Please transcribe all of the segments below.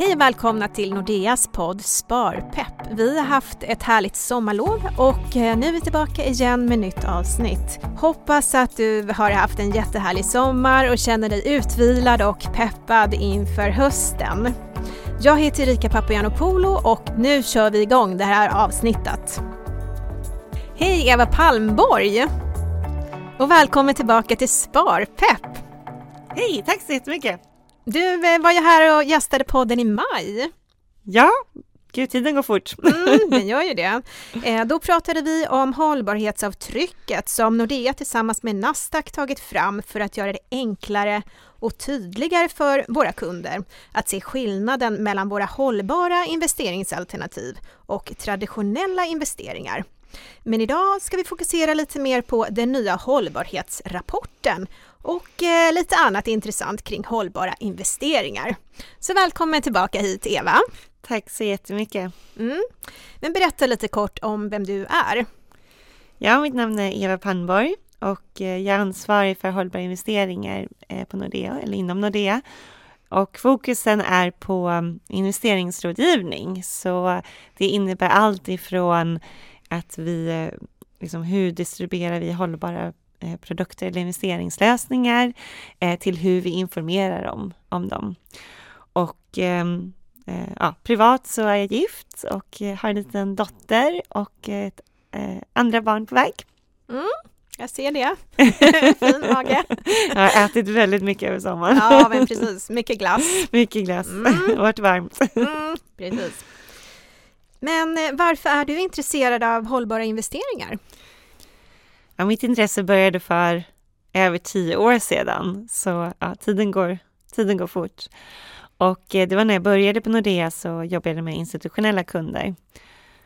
Hej och välkomna till Nordeas podd Sparpepp. Vi har haft ett härligt sommarlov och eh, nu är vi tillbaka igen med nytt avsnitt. Hoppas att du har haft en jättehärlig sommar och känner dig utvilad och peppad inför hösten. Jag heter Erika Papagiannopoulou och nu kör vi igång det här avsnittet. Hej Eva Palmborg! Och välkommen tillbaka till Sparpepp! Hej, tack så jättemycket! Du var ju här och gästade podden i maj. Ja, gud tiden går fort. Mm, den gör ju det. Eh, då pratade vi om hållbarhetsavtrycket som Nordea tillsammans med Nasdaq tagit fram för att göra det enklare och tydligare för våra kunder att se skillnaden mellan våra hållbara investeringsalternativ och traditionella investeringar. Men idag ska vi fokusera lite mer på den nya hållbarhetsrapporten och eh, lite annat intressant kring hållbara investeringar. Så välkommen tillbaka hit Eva! Tack så jättemycket! Mm. Men berätta lite kort om vem du är. Ja, mitt namn är Eva Pannborg och eh, jag är ansvarig för hållbara investeringar eh, på Nordea, eller inom Nordea. Och fokusen är på mm, investeringsrådgivning, så det innebär allt ifrån att vi, liksom, hur distribuerar vi hållbara Eh, produkter eller investeringslösningar eh, till hur vi informerar om, om dem. Och ehm, eh, ja, privat så är jag gift och har en liten dotter och ett, andra barn på väg. Mm, jag ser det. fin mage. Jag har ätit väldigt mycket över sommaren. ja, men precis. Mycket glass. Mycket glass. Mm. varit varmt. Mm, precis. Men varför är du intresserad av hållbara investeringar? Ja, mitt intresse började för över tio år sedan, så ja, tiden, går, tiden går fort. Och eh, det var när jag började på Nordea så jobbade jag med institutionella kunder.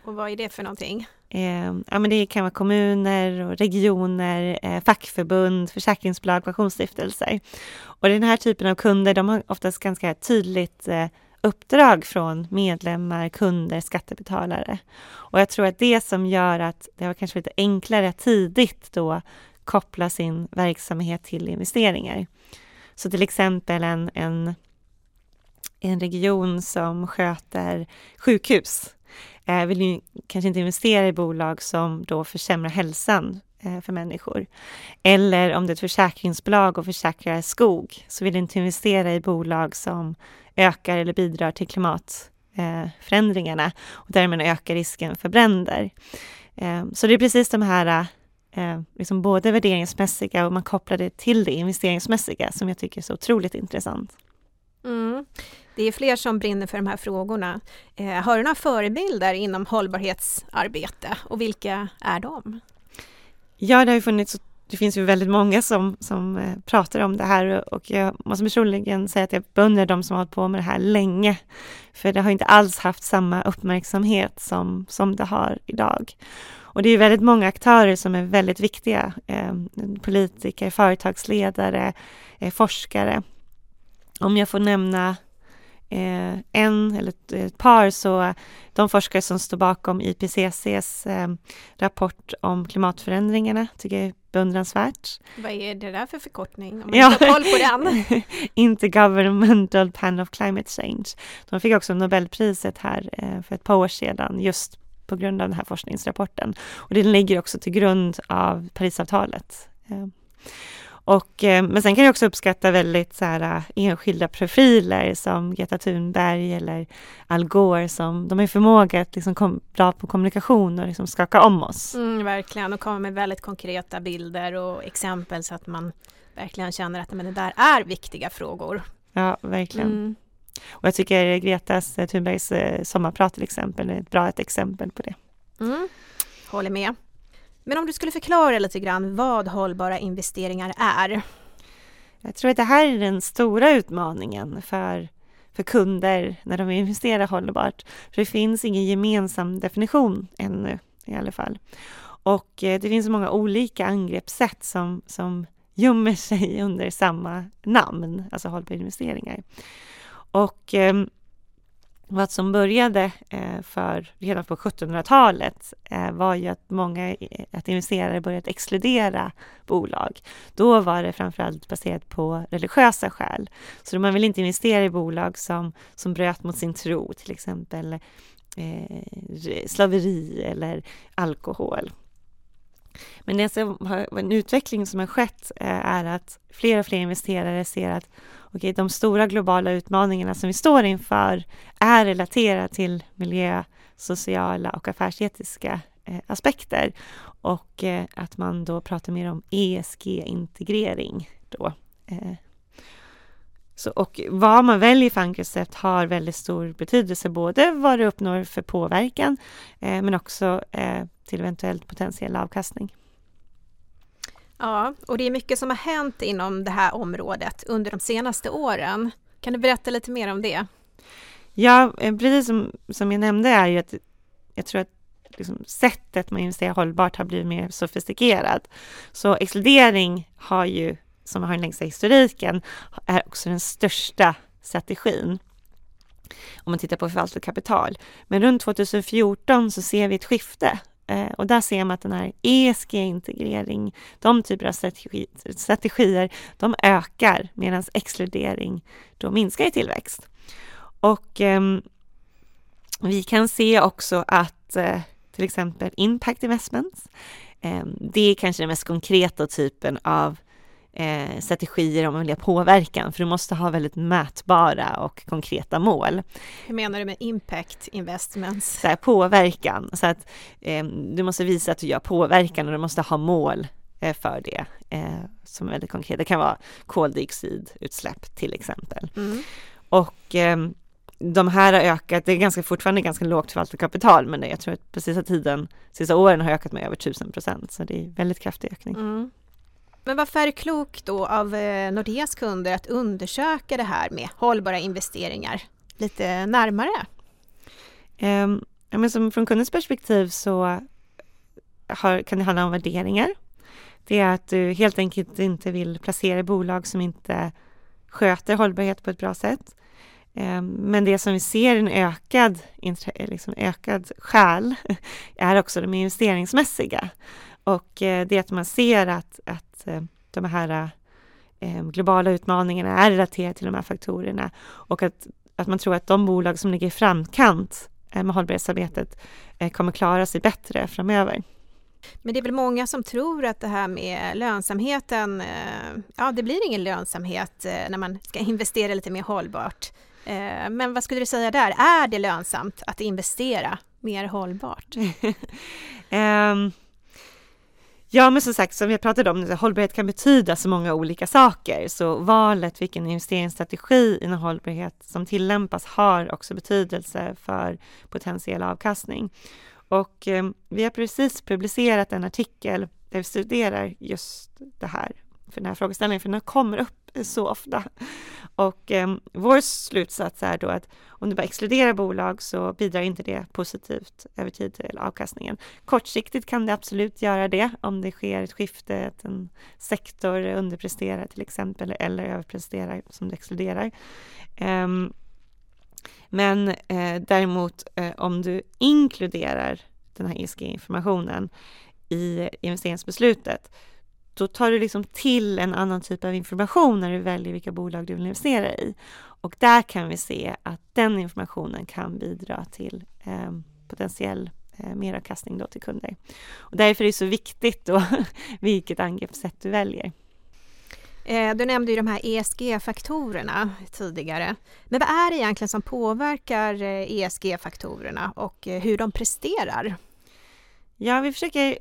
Och vad är det för någonting? Eh, ja, men det kan vara kommuner och regioner, eh, fackförbund, försäkringsbolag, pensionsstiftelser. Och den här typen av kunder, de har oftast ganska tydligt eh, uppdrag från medlemmar, kunder, skattebetalare. Och jag tror att det som gör att det har kanske lite enklare att tidigt då koppla sin verksamhet till investeringar. Så till exempel en, en, en region som sköter sjukhus eh, vill ju kanske inte investera i bolag som då försämrar hälsan Eh, för människor. Eller om det är ett försäkringsbolag och försäkrar skog så vill du inte investera i bolag som ökar eller bidrar till klimatförändringarna eh, och därmed ökar risken för bränder. Eh, så det är precis de här liksom både värderingsmässiga och man kopplar det till det investeringsmässiga som jag tycker är så otroligt intressant. Mm. Det är fler som brinner för de här frågorna. har du några förebilder inom hållbarhetsarbete och vilka är de? Ja, det har ju funnits det finns ju väldigt många som, som eh, pratar om det här och jag måste personligen säga att jag beundrar de som har hållit på med det här länge. För det har inte alls haft samma uppmärksamhet som, som det har idag. Och det är väldigt många aktörer som är väldigt viktiga. Eh, politiker, företagsledare, eh, forskare. Om jag får nämna en eller ett, par så de forskare som står bakom IPCCs eh, rapport om klimatförändringarna tycker jag är beundransvärt. Vad är det där för förkortning? Om man ja. koll på den. Intergovernmental Panel of Climate Change. De fick också Nobelpriset här eh, för ett par år sedan just på grund av den här forskningsrapporten. Och den ligger också till grund av Parisavtalet. Och, eh, men sen kan jag också uppskatta väldigt så här, eh, enskilda profiler som Greta Thunberg eller Al Gore som de har förmåga att liksom kom, bra på kommunikation och liksom skaka om oss. Mm, verkligen och kommer med väldigt konkreta bilder och exempel så att man verkligen känner att men det där är viktiga frågor. Ja, verkligen. Mm. Och jag tycker Gretas eh, Thunbergs sommarprat till exempel är ett bra ett exempel på det. Mm. Håller med. Men om du skulle förklara lite grann vad hållbara investeringar är? Jag tror att det här är den stora utmaningen för, för kunder när de investerar hållbart. För det finns ingen gemensam definition ännu i alla fall. Och eh, det finns många olika angreppssätt som, som gömmer sig under samma namn, alltså hållbara investeringar. Och ehm, vad som började eh, för redan på 1700-talet eh, var ju att många eh, att investerare började exkludera bolag. Då var det framförallt baserat på religiösa skäl. Så man ville inte investera i bolag som, som bröt mot sin tro, till exempel eh, slaveri eller alkohol. Men det som har, en utveckling som har skett eh, är att fler och fler investerare ser att okay, de stora globala utmaningarna som vi står inför är relaterade till miljö, sociala och affärsetiska eh, aspekter och eh, att man då pratar mer om ESG-integrering då. Så, och vad man väljer för ankrecept har väldigt stor betydelse, både vad det uppnår för påverkan eh, men också eh, till eventuellt potentiell avkastning. Ja, och det är mycket som har hänt inom det här området under de senaste åren. Kan du berätta lite mer om det? Ja, eh, precis som, som jag nämnde är ju att jag tror att liksom sättet man investerar hållbart har blivit mer sofistikerat. Så exkludering har ju, som har den längsta historiken, är också den största strategin om man tittar på förvaltat kapital. Men runt 2014 så ser vi ett skifte eh, och där ser man att den här ESG-integrering, de typer av strategi, strategier, de ökar medan exkludering då minskar i tillväxt. Och eh, vi kan se också att eh, till exempel impact investments, eh, det är kanske den mest konkreta typen av eh, strategier om miljö påverkan, för du måste ha väldigt mätbara och konkreta mål. Hur menar du med impact investments? Så här, påverkan, så att eh, du måste visa att du gör påverkan och du måste ha mål eh, för det eh, som är väldigt konkret. Det kan vara koldioxidutsläpp till exempel. Mm. Och ehm, de här har ökat, det är ganska, fortfarande ganska lågt förvaltat kapital, men jag tror att på sista tiden, sista åren har ökat med över 1000 procent, så det är väldigt kraftig ökning. Mm. Men varför är det klokt då av eh, Nordeas kunder att undersöka det här med hållbara investeringar lite närmare? Um, ja, men som från kundens perspektiv så har, kan det handla om värderingar. Det är att du helt enkelt inte vill placera i bolag som inte sköter hållbarhet på ett bra sätt. Ehm, men det som vi ser en ökad, liksom ökad skäl är också de investeringsmässiga. Och eh, det är att man ser att, att eh, de här eh, globala utmaningarna är relaterade till de här faktorerna och att, att man tror att de bolag som ligger i framkant med hållbarhetsarbetet kommer klara sig bättre framöver. Men det är väl många som tror att det här med lönsamheten, ja det blir ingen lönsamhet när man ska investera lite mer hållbart. Men vad skulle du säga där, är det lönsamt att investera mer hållbart? um, Ja, men som sagt, som vi pratade om, hållbarhet kan betyda så många olika saker. Så valet vilken investeringsstrategi inom hållbarhet som tillämpas har också betydelse för potentiell avkastning. Och eh, vi har precis publicerat en artikel där vi studerar just det här, för den här frågeställningen, för den kommer upp så ofta. Och eh, vår slutsats är då att om du bara exkluderar bolag så bidrar inte det positivt över tid till avkastningen. Kortsiktigt kan det absolut göra det om det sker ett skifte, att en sektor underpresterar till exempel eller överpresterar som du exkluderar. Eh, men eh, däremot eh, om du inkluderar den här ESG-informationen i investeringsbeslutet då tar du liksom till en annan typ av information när du väljer vilka bolag du vill investera i. Och där kan vi se att den informationen kan bidra till eh, potentiell eh, meravkastning då till kunder. Och därför är det så viktigt då vilket angreppssätt du väljer. Eh, du nämnde ju de här ESG-faktorerna tidigare. Men vad är det egentligen som påverkar ESG-faktorerna eh, e och eh, hur de presterar? Ja, vi försöker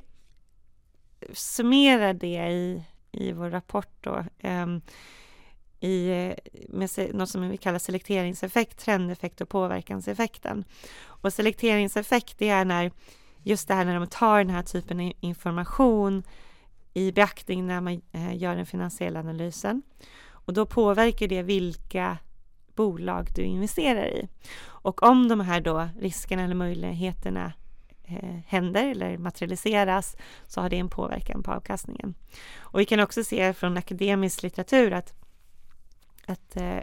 summerar det i, i vår rapport då, um, i, med något som vi kallar selekteringseffekt, trendeffekt och påverkanseffekten. Och selekteringseffekt, det är när just det här när de tar den här typen av information i beaktning när man eh, gör den finansiella analysen. Och då påverkar det vilka bolag du investerar i. Och om de här då riskerna eller möjligheterna Eh, händer eller materialiseras så har det en påverkan på avkastningen. Och vi kan också se från akademisk litteratur att, att eh,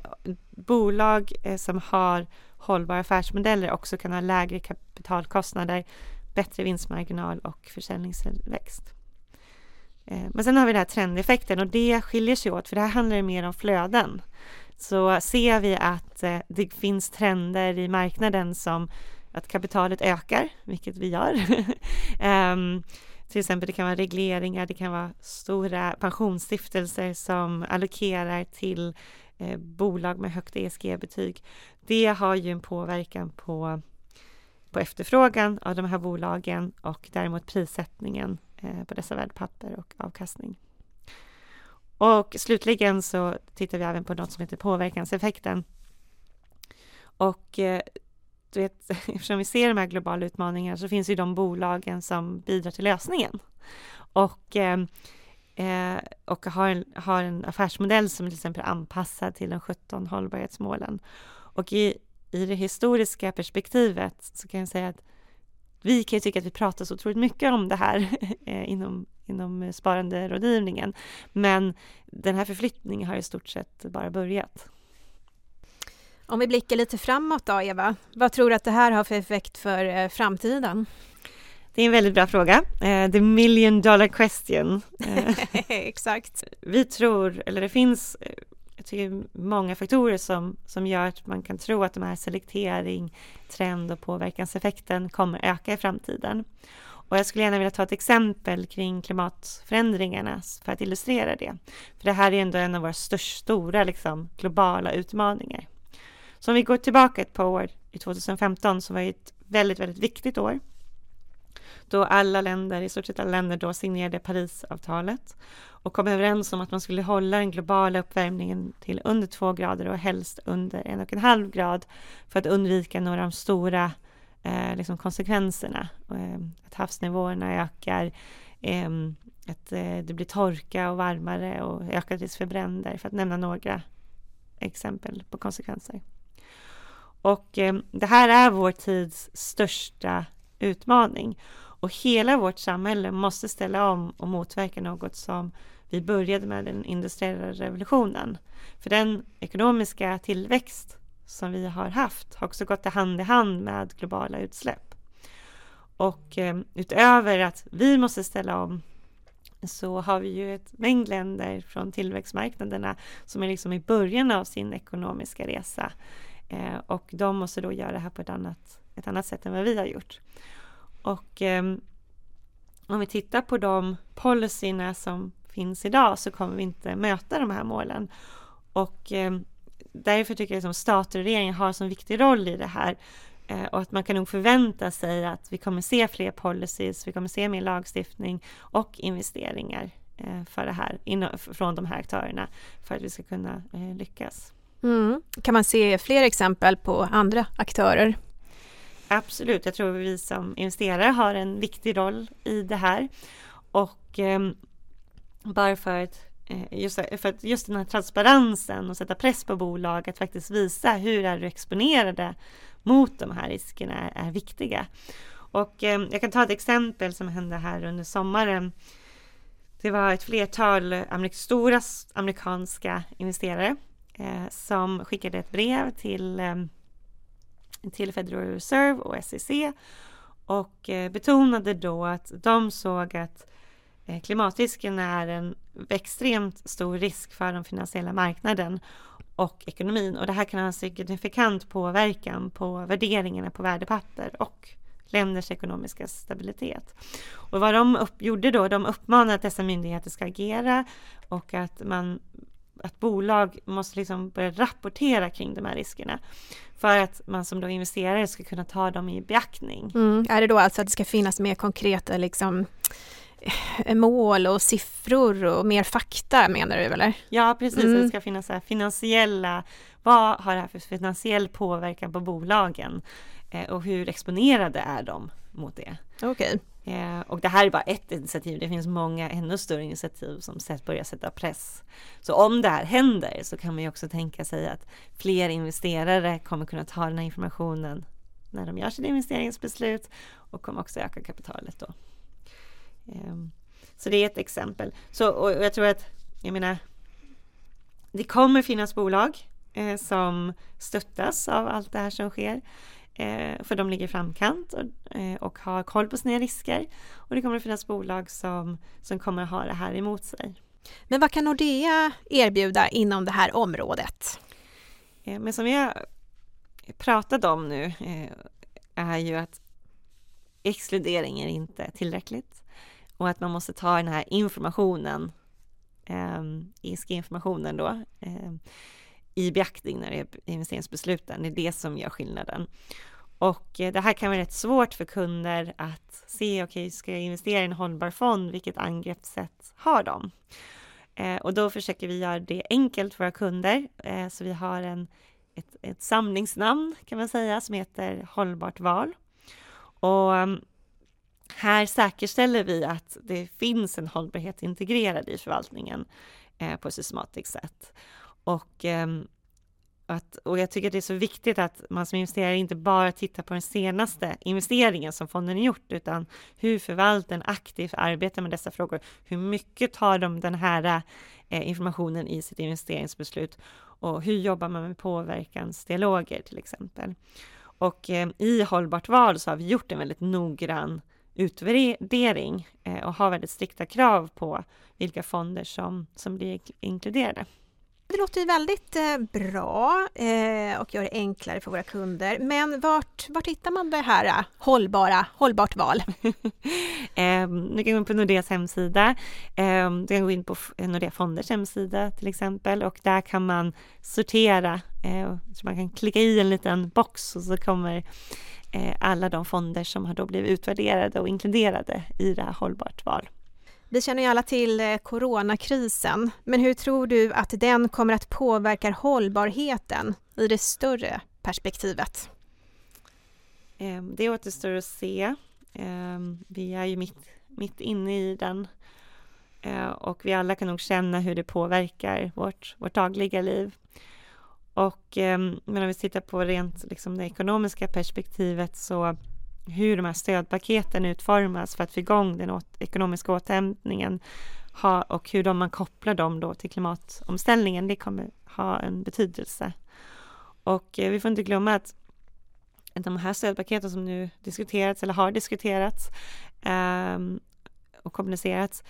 bolag eh, som har hållbara affärsmodeller också kan ha lägre kapitalkostnader, bättre vinstmarginal och försäljningsväxt. Eh, men sen har vi den här trendeffekten och det skiljer sig åt för det här handlar mer om flöden. Så ser vi att eh, det finns trender i marknaden som att kapitalet ökar, vilket vi gör. um, till exempel det kan vara regleringar, det kan vara stora pensionsstiftelser som allokerar till eh, bolag med högt ESG-betyg. Det har ju en påverkan på, på efterfrågan av de här bolagen och däremot prissättningen eh, på dessa värdepapper och avkastning. Och slutligen så tittar vi även på något som heter påverkanseffekten. Och eh, du vet, eftersom vi ser de här globala utmaningarna så finns ju de bolagen som bidrar till lösningen. Och, eh, eh och har, en, har en affärsmodell som till exempel är anpassad till de 17 hållbarhetsmålen. Och i, i det historiska perspektivet så kan jag säga att vi kan ju tycka att vi pratar så otroligt mycket om det här eh, inom, inom sparanderådgivningen. Men den här förflyttningen har i stort sett bara börjat. Om vi blickar lite framåt då, Eva, vad tror du att det här har för effekt för eh, framtiden? Det är en väldigt bra fråga. Uh, the million dollar question. Uh, Exakt. Vi tror, eller det finns jag tycker många faktorer som, som gör att man kan tro att de här selektering, trend och påverkanseffekten kommer öka i framtiden. Och jag skulle gärna vilja ta ett exempel kring klimatförändringarna för att illustrera det. För det här är ändå en av våra största, stora liksom, globala utmaningar. Så om vi går tillbaka ett par år, i 2015 som var ett väldigt, väldigt viktigt år. Då alla länder, i stort sett alla länder då signerade Parisavtalet och kom överens om att man skulle hålla den globala uppvärmningen till under två grader och helst under en och en halv grad för att undvika några av de stora eh, liksom konsekvenserna. Eh, att havsnivåerna ökar, eh, att eh, det blir torka och varmare och ökad risk för bränder för att nämna några exempel på konsekvenser. Och eh, det här är vår tids största utmaning. Och hela vårt samhälle måste ställa om och motverka något som vi började med den industriella revolutionen. För den ekonomiska tillväxt som vi har haft har också gått hand i hand med globala utsläpp. Och eh, utöver att vi måste ställa om så har vi ju ett mängd länder från tillväxtmarknaderna som är liksom i början av sin ekonomiska resa. Eh, och de måste då göra det här på ett annat, ett annat sätt än vad vi har gjort. Och eh, om vi tittar på de policyerna som finns idag så kommer vi inte möta de här målen. Och eh, därför tycker jag att stater och regeringar har en så viktig roll i det här. Eh, och att man kan nog förvänta sig att vi kommer se fler policies, vi kommer se mer lagstiftning och investeringar eh, för det här, in, från de här aktörerna för att vi ska kunna eh, lyckas. Mm. Kan man se fler exempel på andra aktörer? Absolut, jag tror vi som investerare har en viktig roll i det här. Och eh, bara för att, eh, just, för att just den här transparensen och sätta press på bolag att faktiskt visa hur är du exponerade mot de här riskerna är, är viktiga. Och eh, jag kan ta ett exempel som hände här under sommaren. Det var ett flertal amerik stora amerikanska investerare eh, som skickade ett brev till, eh, till Federal Reserve och SEC och eh, betonade då att de såg att eh, klimatrisken är en extremt stor risk för den finansiella marknaden och ekonomin och det här kan ha signifikant påverkan på värderingarna på värdepapper och länders ekonomiska stabilitet. Och vad de upp, gjorde då, de uppmanade att dessa myndigheter ska agera och att man att bolag måste liksom börja rapportera kring de här riskerna för att man som då investerare ska kunna ta dem i beaktning. Mm. Är det då alltså att det ska finnas mer konkreta liksom, eh, mål och siffror och mer fakta menar du eller? Ja precis, mm. det ska finnas så finansiella, vad har det här för finansiell påverkan på bolagen eh, och hur exponerade är de mot det? Okej. Okay. Eh, och det här är bara ett initiativ. Det finns många ännu större initiativ som börjar sätta press. Så om det här händer så kan man ju också tänka sig att fler investerare kommer kunna ta den här informationen när de gör sina investeringsbeslut och kommer också öka kapitalet då. Eh, så det är ett exempel. Så, och jag tror att, jag menar, det kommer finnas bolag eh, som stöttas av allt det här som sker. Eh, för de ligger i framkant och, eh, och har koll på sina risker. Och det kommer att finnas bolag som, som kommer att ha det här emot sig. Men vad kan Nordea erbjuda inom det här området? Eh, men som vi har pratat om nu är ju att exkludering är inte tillräckligt och att man måste ta den här informationen, eh, ESG-informationen då, eh, i beaktning när det är investeringsbesluten. Det är det som gör skillnaden. Och eh, det här kan vara rätt svårt för kunder att se, okej, okay, ska jag investera i en hållbar fond, vilket angreppssätt har de? Eh, och då försöker vi göra det enkelt för våra kunder, eh, så vi har en, ett, ett samlingsnamn kan man säga som heter Hållbart val. Och mm, här säkerställer vi att det finns en hållbarhet integrerad i förvaltningen på ett systematiskt sätt. Och, mm, att, och jag tycker att det är så viktigt att man som investerare inte bara tittar på den senaste investeringen som fonden har gjort, utan hur förvaltaren aktivt arbetar med dessa frågor. Hur mycket tar de den här eh, informationen i sitt investeringsbeslut och hur jobbar man med påverkansdialoger till exempel. Och eh, i hållbart val så har vi gjort en väldigt noggrann utvärdering eh, och har väldigt strikta krav på vilka fonder som, som blir inkluderade. Det låter ju väldigt eh, bra eh, och gör det enklare för våra kunder. Men vart, vart hittar man det här eh, hållbara, hållbart val? Ehm, du kan gå in på Nordeas hemsida. Ehm, du kan gå in på Nordea Fonders hemsida till exempel och där kan man sortera. så man kan klicka i en liten box och så kommer alla de fonder som har då blivit utvärderade och inkluderade i det här hållbart val. Vi känner ju alla till eh, coronakrisen, men hur tror du att den kommer att påverka hållbarheten i det större perspektivet? Ehm, det återstår att se. Ehm, vi är ju mitt, mitt inne i den ehm, och vi alla kan nog känna hur det påverkar vårt, vårt dagliga liv. Och, men om vi tittar på rent liksom det ekonomiska perspektivet så hur de här stödpaketen utformas för att få igång den åt, ekonomiska återhämtningen ha, och hur de man kopplar dem då till klimatomställningen, det kommer ha en betydelse. Och eh, vi får inte glömma att de här stödpaketen som nu diskuterats eller har diskuterats eh, och kommunicerats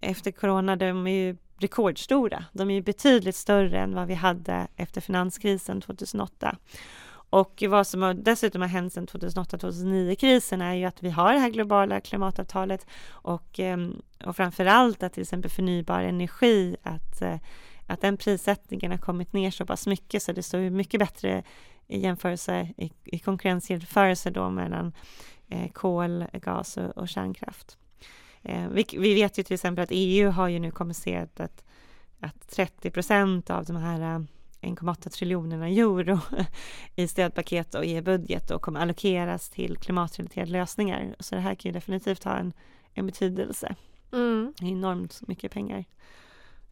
efter corona, de är ju rekordstora. De är ju betydligt större än vad vi hade efter finanskrisen 2008. Och vad som dessutom har hänt sedan 2008-2009-krisen är ju att vi har det här globala klimatavtalet och, ehm, och framför allt att till exempel förnybar energi, att, eh, att den prissättningen har kommit ner så pass mycket så det står mycket bättre i jämförelse, i, i konkurrensjämförelse då mellan eh, kol, gas och, och kärnkraft. Eh, vi, vi, vet ju till exempel att EU har ju nu kommunicerat att, att 30 procent av de här 1,8 triljonerna euro i stödpaket och i budget och kommer allokeras till klimatrelaterade lösningar. Så det här kan ju definitivt ha en, en betydelse. Mm. Enormt mycket pengar.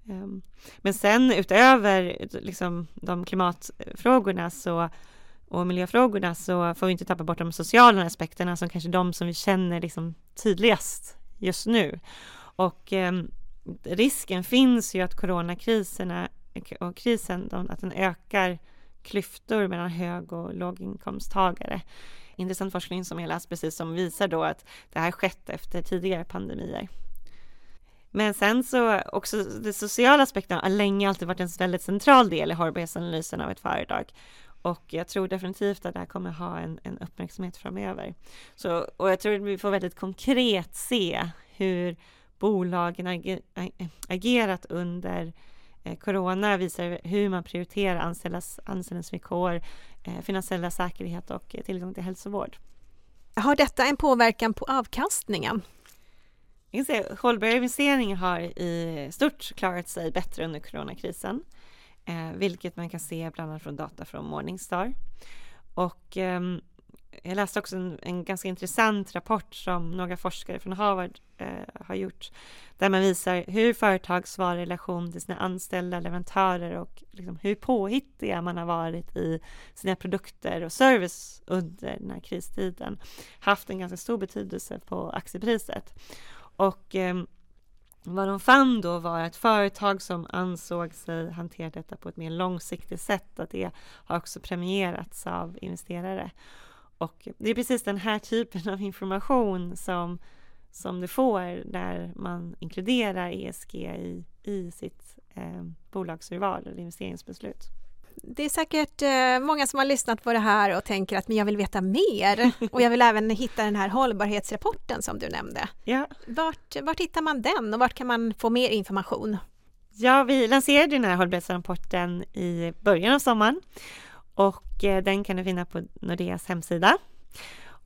Um, men sen utöver liksom, de klimatfrågorna så, och miljöfrågorna så får vi inte tappa bort de sociala aspekterna som kanske de som vi känner liksom tydligast just nu. Och um, risken finns ju att coronakriserna och krisen, att den ökar klyftor mellan hög och låginkomsttagare. Intressant forskning som jag läst precis som visar då att det här skett efter tidigare pandemier. Men sen så också de sociala aspekterna har länge alltid varit en väldigt central del i hållbarhetsanalysen av ett företag. Och jag tror definitivt att det här kommer ha en, en uppmärksamhet framöver. Så, och jag tror att vi får väldigt konkret se hur bolagen agerat under corona visar hur man prioriterar anställdas, anställningsvillkor, eh, finansiella säkerhet och eh, tillgång till hälsovård. Har detta en påverkan på avkastningen? Hållbara investeringar har i stort klarat sig bättre under coronakrisen, vilket man kan se bland annat från data från Morningstar. Och ehm, jag läste också en, en, ganska intressant rapport som några forskare från Harvard eh, har gjort, där man visar hur företag svarar i relation till sina anställda leverantörer och liksom hur påhittiga man har varit i sina produkter och service under den här kristiden, haft en ganska stor betydelse på aktiepriset. Och eh, vad de fann då var att företag som ansåg sig hantera detta på ett mer långsiktigt sätt, att det har också premierats av investerare. Och det är precis den här typen av information som, som du får när man inkluderar ESG i, i sitt eh, bolagsurval eller investeringsbeslut. Det är säkert eh, många som har lyssnat på det här och tänker att men jag vill veta mer och jag vill även hitta den här hållbarhetsrapporten som du nämnde. Ja. Vart, vart hittar man den och vart kan man få mer information? Ja, vi lanserade den här hållbarhetsrapporten i början av sommaren och eh, den kan du finna på Nordeas hemsida.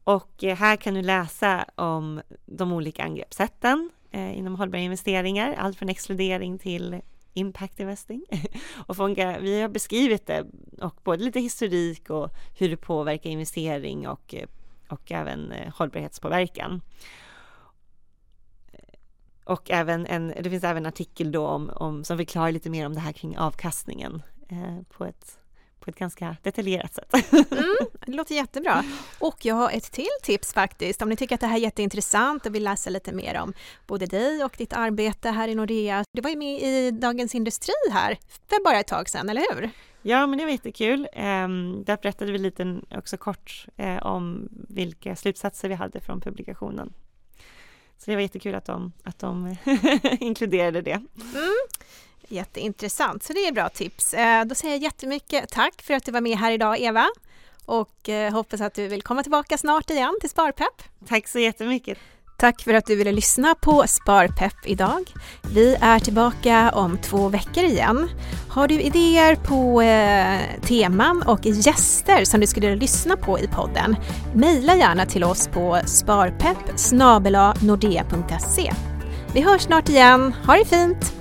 Och eh, här kan du läsa om de olika angreppssätten eh, inom hållbara investeringar, allt från exkludering till impact investing. och Fonka, vi har beskrivit det och både lite historik och hur det påverkar investering och, eh, och även hållbarhetspåverkan. Och även en, det finns även en artikel då om, om, som förklarar lite mer om det här kring avkastningen eh, på ett på ett ganska detaljerat sätt. Mm, det låter jättebra. Och jag har ett till tips faktiskt. Om ni tycker att det här är jätteintressant och vill läsa lite mer om både dig och ditt arbete här i Nordea. Du var ju med i Dagens Industri här för bara ett tag sedan, eller hur? Ja, men det var jättekul. Ehm, där berättade vi lite också kort eh, om vilka slutsatser vi hade från publikationen. Så det var jättekul att de, att de inkluderade det. Mm. Jätteintressant, så det är bra tips. Eh, då säger jag jättemycket tack för att du var med här idag Eva och eh, hoppas att du vill komma tillbaka snart igen till Sparpepp. Tack så jättemycket. Tack för att du ville lyssna på Sparpepp idag. Vi är tillbaka om två veckor igen. Har du idéer på eh, teman och gäster som du skulle lyssna på i podden? Mejla gärna till oss på sparpepp. Vi hörs snart igen. Ha det fint!